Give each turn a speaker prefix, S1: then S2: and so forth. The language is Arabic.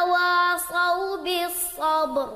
S1: وتواصوا بالصبر